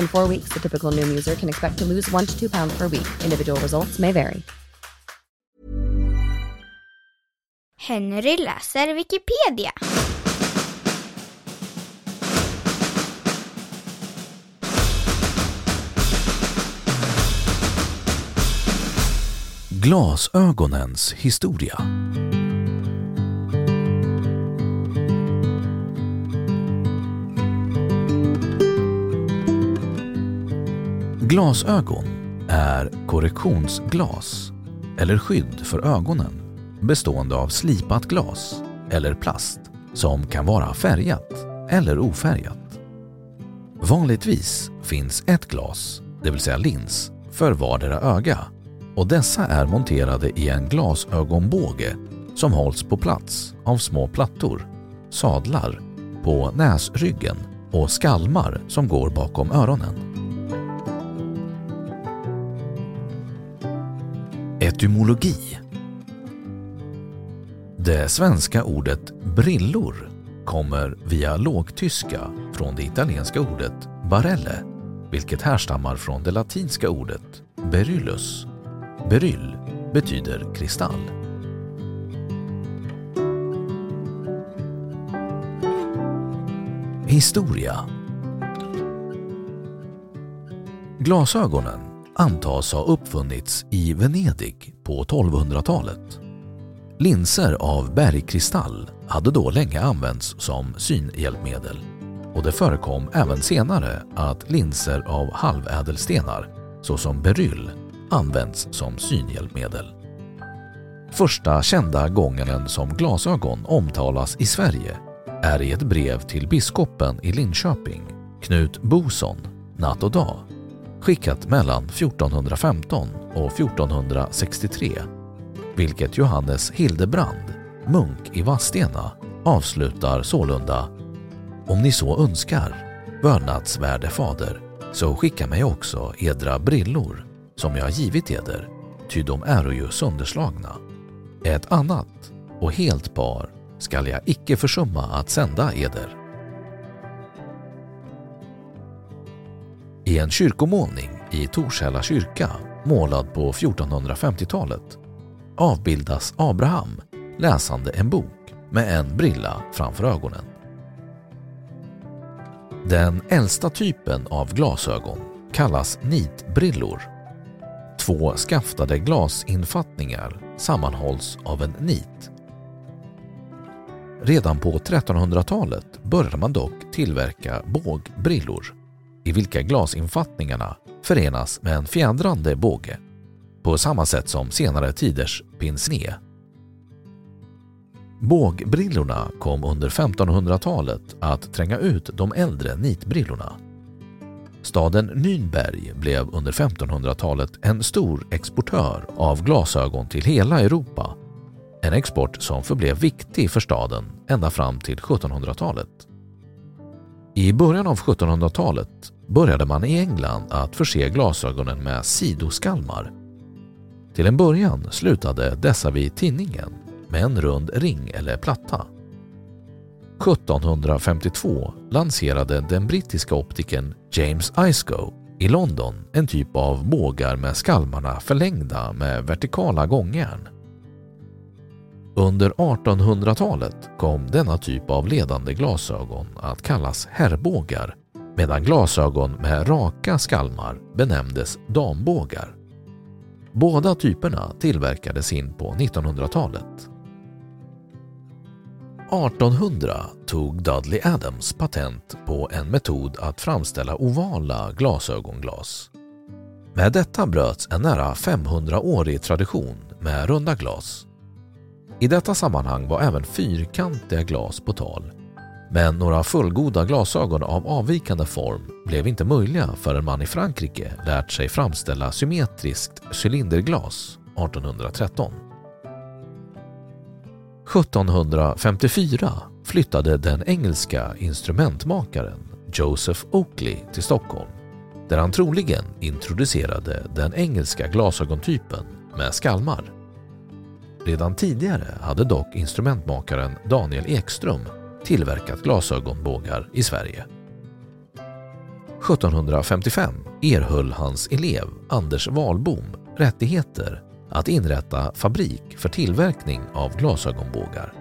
In four weeks, the typical Noom user can expect to lose one to two pounds per week. Individual results may vary. Henry läser Wikipedia. Glasögonens historia Glasögon är korrektionsglas eller skydd för ögonen bestående av slipat glas eller plast som kan vara färgat eller ofärgat. Vanligtvis finns ett glas, det vill säga lins, för vardera öga och dessa är monterade i en glasögonbåge som hålls på plats av små plattor, sadlar, på näsryggen och skalmar som går bakom öronen. Etymologi Det svenska ordet brillor kommer via lågtyska från det italienska ordet barelle, vilket härstammar från det latinska ordet beryllus. Beryll betyder kristall. Historia Glasögonen antas ha uppfunnits i Venedig på 1200-talet. Linser av bergkristall hade då länge använts som synhjälpmedel och det förekom även senare att linser av halvädelstenar, såsom beryll, använts som synhjälpmedel. Första kända gången som glasögon omtalas i Sverige är i ett brev till biskopen i Linköping, Knut Boson, natt och dag, skickat mellan 1415 och 1463, vilket Johannes Hildebrand, munk i Vadstena, avslutar sålunda Om ni så önskar, vördnadsvärde fader, så skicka mig också edra brillor som jag givit eder, ty de äro ju sönderslagna. Ett annat och helt par skall jag icke försumma att sända eder. I en kyrkomålning i Torshälla kyrka, målad på 1450-talet, avbildas Abraham läsande en bok med en brilla framför ögonen. Den äldsta typen av glasögon kallas nitbrillor. Två skaftade glasinfattningar sammanhålls av en nit. Redan på 1300-talet började man dock tillverka bågbrillor i vilka glasinfattningarna förenas med en fjädrande båge på samma sätt som senare tiders pince. Bågbrillorna kom under 1500-talet att tränga ut de äldre nitbrillorna. Staden Nürnberg blev under 1500-talet en stor exportör av glasögon till hela Europa. En export som förblev viktig för staden ända fram till 1700-talet. I början av 1700-talet började man i England att förse glasögonen med sidoskalmar. Till en början slutade dessa vid tinningen med en rund ring eller platta. 1752 lanserade den brittiska optikern James Iscoe i London en typ av bågar med skalmarna förlängda med vertikala gångjärn. Under 1800-talet kom denna typ av ledande glasögon att kallas herrbågar medan glasögon med raka skalmar benämndes dambågar. Båda typerna tillverkades in på 1900-talet. 1800 tog Dudley Adams patent på en metod att framställa ovala glasögonglas. Med detta bröts en nära 500-årig tradition med runda glas. I detta sammanhang var även fyrkantiga glas på tal. Men några fullgoda glasögon av avvikande form blev inte möjliga förrän man i Frankrike lärt sig framställa symmetriskt cylinderglas 1813. 1754 flyttade den engelska instrumentmakaren Joseph Oakley till Stockholm där han troligen introducerade den engelska glasögontypen med skalmar. Redan tidigare hade dock instrumentmakaren Daniel Ekström tillverkat glasögonbågar i Sverige. 1755 erhöll hans elev Anders Wahlbom rättigheter att inrätta fabrik för tillverkning av glasögonbågar.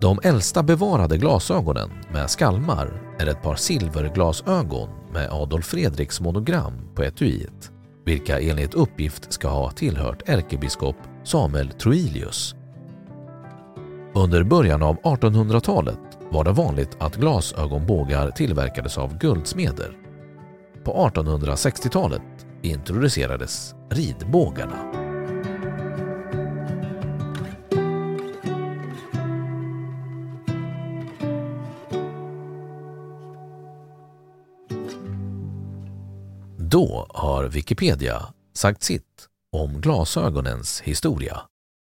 De äldsta bevarade glasögonen med skalmar är ett par silverglasögon med Adolf Fredriks monogram på etuiet, vilka enligt uppgift ska ha tillhört ärkebiskop Samuel Troilius. Under början av 1800-talet var det vanligt att glasögonbågar tillverkades av guldsmeder. På 1860-talet introducerades ridbågarna. Då har Wikipedia sagt sitt om glasögonens historia.